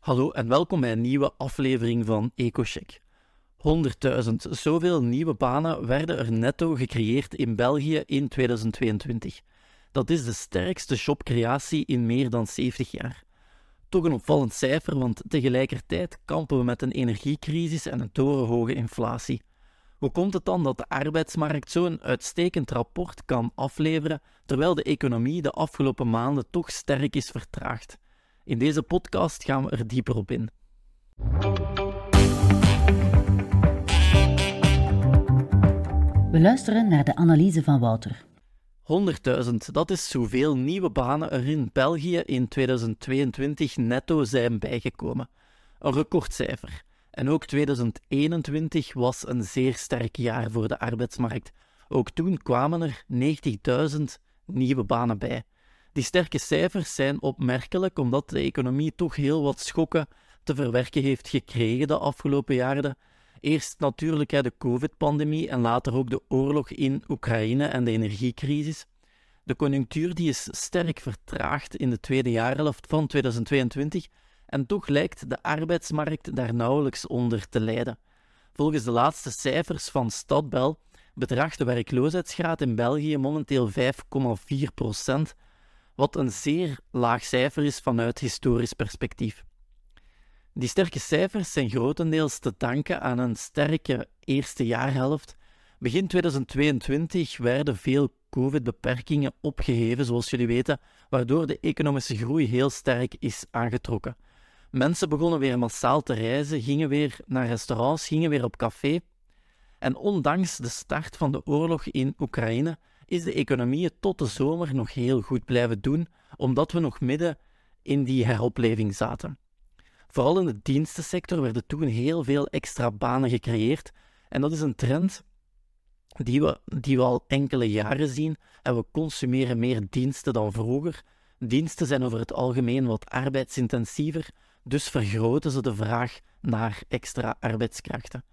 Hallo en welkom bij een nieuwe aflevering van EcoCheck. 100.000, zoveel nieuwe banen werden er netto gecreëerd in België in 2022. Dat is de sterkste jobcreatie in meer dan 70 jaar. Toch een opvallend cijfer, want tegelijkertijd kampen we met een energiecrisis en een torenhoge inflatie. Hoe komt het dan dat de arbeidsmarkt zo'n uitstekend rapport kan afleveren, terwijl de economie de afgelopen maanden toch sterk is vertraagd? In deze podcast gaan we er dieper op in. We luisteren naar de analyse van Wouter. 100.000, dat is zoveel nieuwe banen er in België in 2022 netto zijn bijgekomen. Een recordcijfer. En ook 2021 was een zeer sterk jaar voor de arbeidsmarkt. Ook toen kwamen er 90.000 nieuwe banen bij. Die sterke cijfers zijn opmerkelijk omdat de economie toch heel wat schokken te verwerken heeft gekregen de afgelopen jaren. Eerst natuurlijk de COVID-pandemie en later ook de oorlog in Oekraïne en de energiecrisis. De conjunctuur die is sterk vertraagd in de tweede jaarhelft van 2022 en toch lijkt de arbeidsmarkt daar nauwelijks onder te lijden. Volgens de laatste cijfers van Stadbel bedraagt de werkloosheidsgraad in België momenteel 5,4 procent, wat een zeer laag cijfer is vanuit historisch perspectief. Die sterke cijfers zijn grotendeels te danken aan een sterke eerste jaarhelft. Begin 2022 werden veel COVID-beperkingen opgeheven, zoals jullie weten, waardoor de economische groei heel sterk is aangetrokken. Mensen begonnen weer massaal te reizen, gingen weer naar restaurants, gingen weer op café. En ondanks de start van de oorlog in Oekraïne is de economie tot de zomer nog heel goed blijven doen, omdat we nog midden in die heropleving zaten. Vooral in de dienstensector werden toen heel veel extra banen gecreëerd. En dat is een trend die we, die we al enkele jaren zien. En we consumeren meer diensten dan vroeger. Diensten zijn over het algemeen wat arbeidsintensiever, dus vergroten ze de vraag naar extra arbeidskrachten.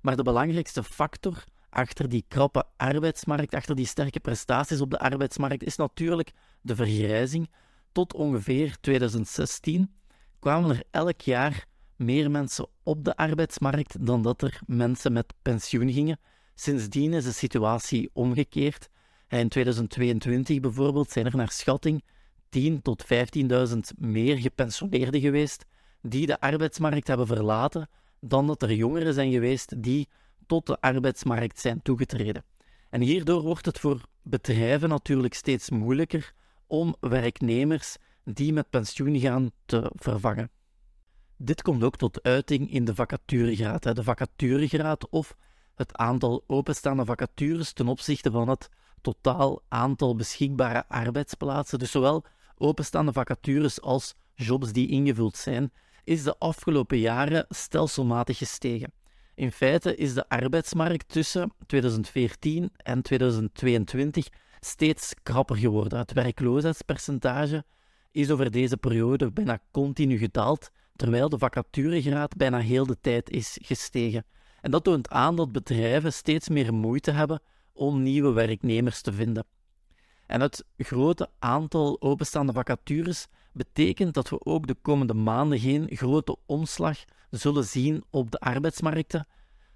Maar de belangrijkste factor achter die krappe arbeidsmarkt, achter die sterke prestaties op de arbeidsmarkt, is natuurlijk de vergrijzing. Tot ongeveer 2016 kwamen er elk jaar meer mensen op de arbeidsmarkt dan dat er mensen met pensioen gingen. Sindsdien is de situatie omgekeerd. In 2022 bijvoorbeeld zijn er naar schatting 10.000 tot 15.000 meer gepensioneerden geweest die de arbeidsmarkt hebben verlaten dan dat er jongeren zijn geweest die tot de arbeidsmarkt zijn toegetreden. En hierdoor wordt het voor bedrijven natuurlijk steeds moeilijker om werknemers die met pensioen gaan te vervangen. Dit komt ook tot uiting in de vacaturegraad. De vacaturegraad of het aantal openstaande vacatures ten opzichte van het totaal aantal beschikbare arbeidsplaatsen. Dus zowel openstaande vacatures als jobs die ingevuld zijn, is de afgelopen jaren stelselmatig gestegen. In feite is de arbeidsmarkt tussen 2014 en 2022 steeds krapper geworden. Het werkloosheidspercentage is over deze periode bijna continu gedaald, terwijl de vacaturegraad bijna heel de tijd is gestegen. En dat toont aan dat bedrijven steeds meer moeite hebben om nieuwe werknemers te vinden. En het grote aantal openstaande vacatures betekent dat we ook de komende maanden geen grote omslag zullen zien op de arbeidsmarkten.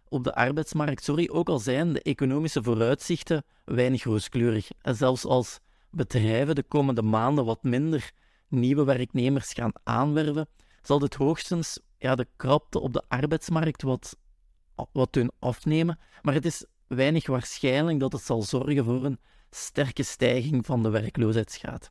Op de arbeidsmarkt, sorry, ook al zijn de economische vooruitzichten weinig rooskleurig. En zelfs als bedrijven de komende maanden wat minder nieuwe werknemers gaan aanwerven, zal dit hoogstens ja, de krapte op de arbeidsmarkt wat, wat doen afnemen. Maar het is weinig waarschijnlijk dat het zal zorgen voor een sterke stijging van de werkloosheidsgraad.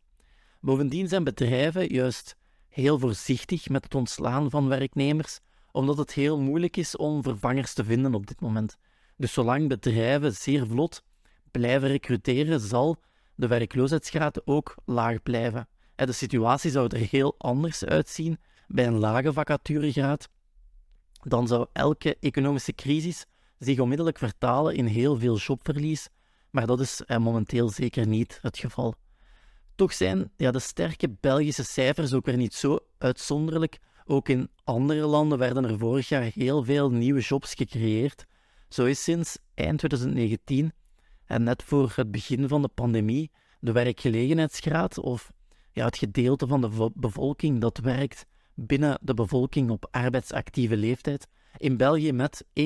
Bovendien zijn bedrijven juist heel voorzichtig met het ontslaan van werknemers, omdat het heel moeilijk is om vervangers te vinden op dit moment. Dus zolang bedrijven zeer vlot blijven recruteren, zal de werkloosheidsgraad ook laag blijven. De situatie zou er heel anders uitzien bij een lage vacaturegraad. Dan zou elke economische crisis zich onmiddellijk vertalen in heel veel jobverlies, maar dat is momenteel zeker niet het geval. Toch zijn de sterke Belgische cijfers ook weer niet zo uitzonderlijk. Ook in andere landen werden er vorig jaar heel veel nieuwe jobs gecreëerd. Zo is sinds eind 2019 en net voor het begin van de pandemie de werkgelegenheidsgraad of ja, het gedeelte van de bevolking dat werkt binnen de bevolking op arbeidsactieve leeftijd in België met 1,6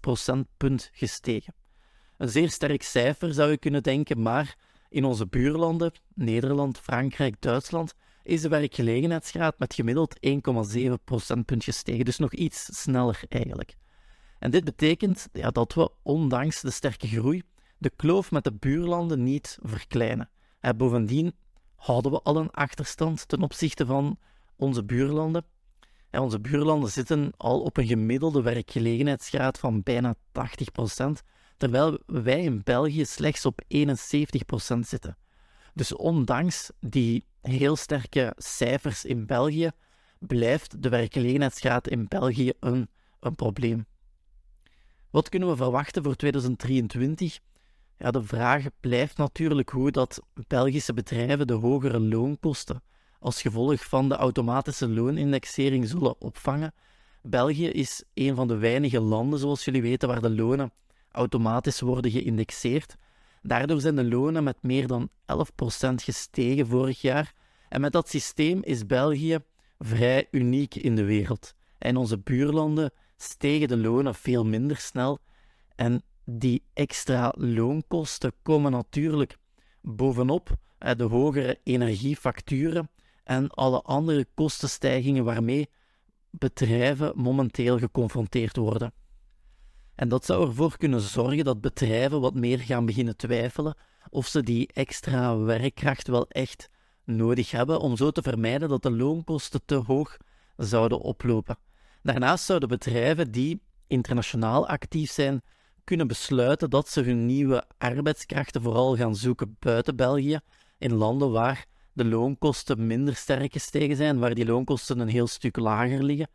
procentpunt gestegen. Een zeer sterk cijfer zou je kunnen denken, maar in onze buurlanden, Nederland, Frankrijk, Duitsland, is de werkgelegenheidsgraad met gemiddeld 1,7 procentpunt gestegen, dus nog iets sneller eigenlijk. En dit betekent ja, dat we, ondanks de sterke groei, de kloof met de buurlanden niet verkleinen. En bovendien houden we al een achterstand ten opzichte van onze buurlanden. En onze buurlanden zitten al op een gemiddelde werkgelegenheidsgraad van bijna 80%, terwijl wij in België slechts op 71% zitten. Dus ondanks die heel sterke cijfers in België, blijft de werkgelegenheidsgraad in België een, een probleem. Wat kunnen we verwachten voor 2023? Ja, de vraag blijft natuurlijk hoe dat Belgische bedrijven de hogere loonkosten als gevolg van de automatische loonindexering zullen opvangen. België is een van de weinige landen, zoals jullie weten, waar de lonen automatisch worden geïndexeerd. Daardoor zijn de lonen met meer dan 11% gestegen vorig jaar. En met dat systeem is België vrij uniek in de wereld. In onze buurlanden stegen de lonen veel minder snel. En die extra loonkosten komen natuurlijk bovenop de hogere energiefacturen en alle andere kostenstijgingen waarmee bedrijven momenteel geconfronteerd worden. En dat zou ervoor kunnen zorgen dat bedrijven wat meer gaan beginnen twijfelen of ze die extra werkkracht wel echt nodig hebben, om zo te vermijden dat de loonkosten te hoog zouden oplopen. Daarnaast zouden bedrijven die internationaal actief zijn kunnen besluiten dat ze hun nieuwe arbeidskrachten vooral gaan zoeken buiten België, in landen waar de loonkosten minder sterk gestegen zijn, waar die loonkosten een heel stuk lager liggen.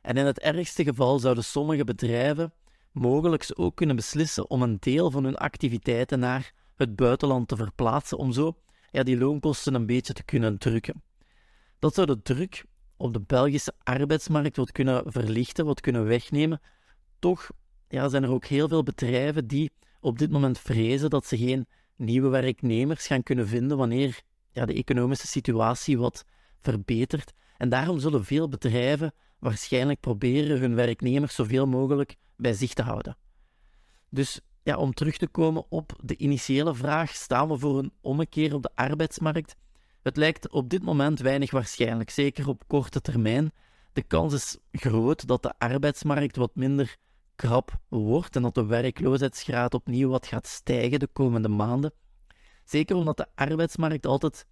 En in het ergste geval zouden sommige bedrijven mogelijk ook kunnen beslissen om een deel van hun activiteiten naar het buitenland te verplaatsen, om zo ja, die loonkosten een beetje te kunnen drukken. Dat zou de druk op de Belgische arbeidsmarkt wat kunnen verlichten, wat kunnen wegnemen. Toch ja, zijn er ook heel veel bedrijven die op dit moment vrezen dat ze geen nieuwe werknemers gaan kunnen vinden wanneer ja, de economische situatie wat verbetert. En daarom zullen veel bedrijven waarschijnlijk proberen hun werknemers zoveel mogelijk bij zich te houden. Dus ja, om terug te komen op de initiële vraag, staan we voor een ommekeer op de arbeidsmarkt? Het lijkt op dit moment weinig waarschijnlijk, zeker op korte termijn. De kans is groot dat de arbeidsmarkt wat minder krap wordt en dat de werkloosheidsgraad opnieuw wat gaat stijgen de komende maanden. Zeker omdat de arbeidsmarkt altijd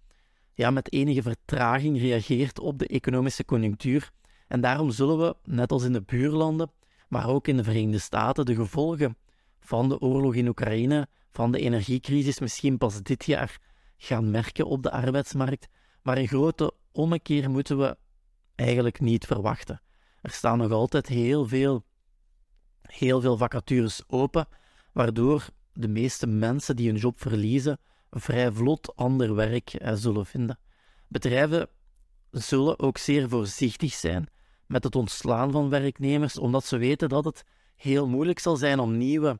ja, met enige vertraging reageert op de economische conjunctuur. En daarom zullen we, net als in de buurlanden, maar ook in de Verenigde Staten, de gevolgen van de oorlog in Oekraïne, van de energiecrisis misschien pas dit jaar gaan merken op de arbeidsmarkt. Maar een grote ommekeer moeten we eigenlijk niet verwachten. Er staan nog altijd heel veel, heel veel vacatures open, waardoor de meeste mensen die hun job verliezen vrij vlot ander werk eh, zullen vinden. Bedrijven zullen ook zeer voorzichtig zijn met het ontslaan van werknemers, omdat ze weten dat het heel moeilijk zal zijn om nieuwe,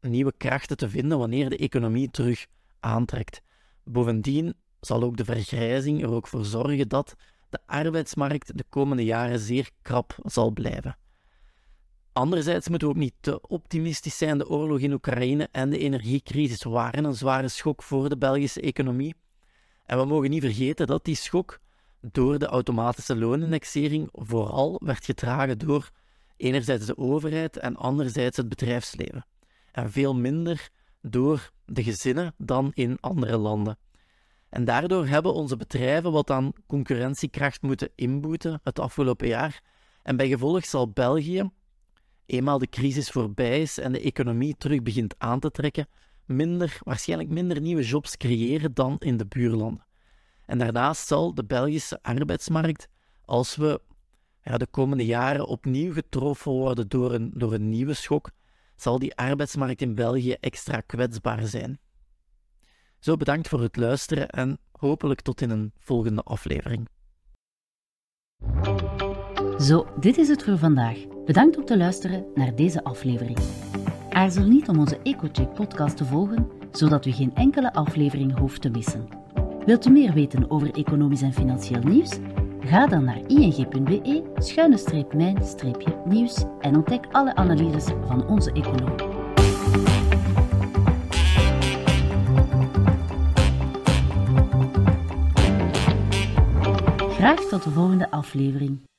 nieuwe krachten te vinden wanneer de economie terug aantrekt. Bovendien zal ook de vergrijzing er ook voor zorgen dat de arbeidsmarkt de komende jaren zeer krap zal blijven. Anderzijds moeten we ook niet te optimistisch zijn. De oorlog in Oekraïne en de energiecrisis waren een zware schok voor de Belgische economie. En we mogen niet vergeten dat die schok door de automatische loonindexering vooral werd gedragen door enerzijds de overheid en anderzijds het bedrijfsleven. En veel minder door de gezinnen dan in andere landen. En daardoor hebben onze bedrijven wat aan concurrentiekracht moeten inboeten het afgelopen jaar. En bij gevolg zal België eenmaal de crisis voorbij is en de economie terug begint aan te trekken, minder, waarschijnlijk minder nieuwe jobs creëren dan in de buurlanden. En daarnaast zal de Belgische arbeidsmarkt, als we ja, de komende jaren opnieuw getroffen worden door een, door een nieuwe schok, zal die arbeidsmarkt in België extra kwetsbaar zijn. Zo bedankt voor het luisteren en hopelijk tot in een volgende aflevering. Zo, dit is het voor vandaag. Bedankt om te luisteren naar deze aflevering. Aarzel niet om onze EcoCheck podcast te volgen, zodat u geen enkele aflevering hoeft te missen. Wilt u meer weten over economisch en financieel nieuws? Ga dan naar ing.be-mijn-nieuws en ontdek alle analyses van onze econoom. Graag tot de volgende aflevering.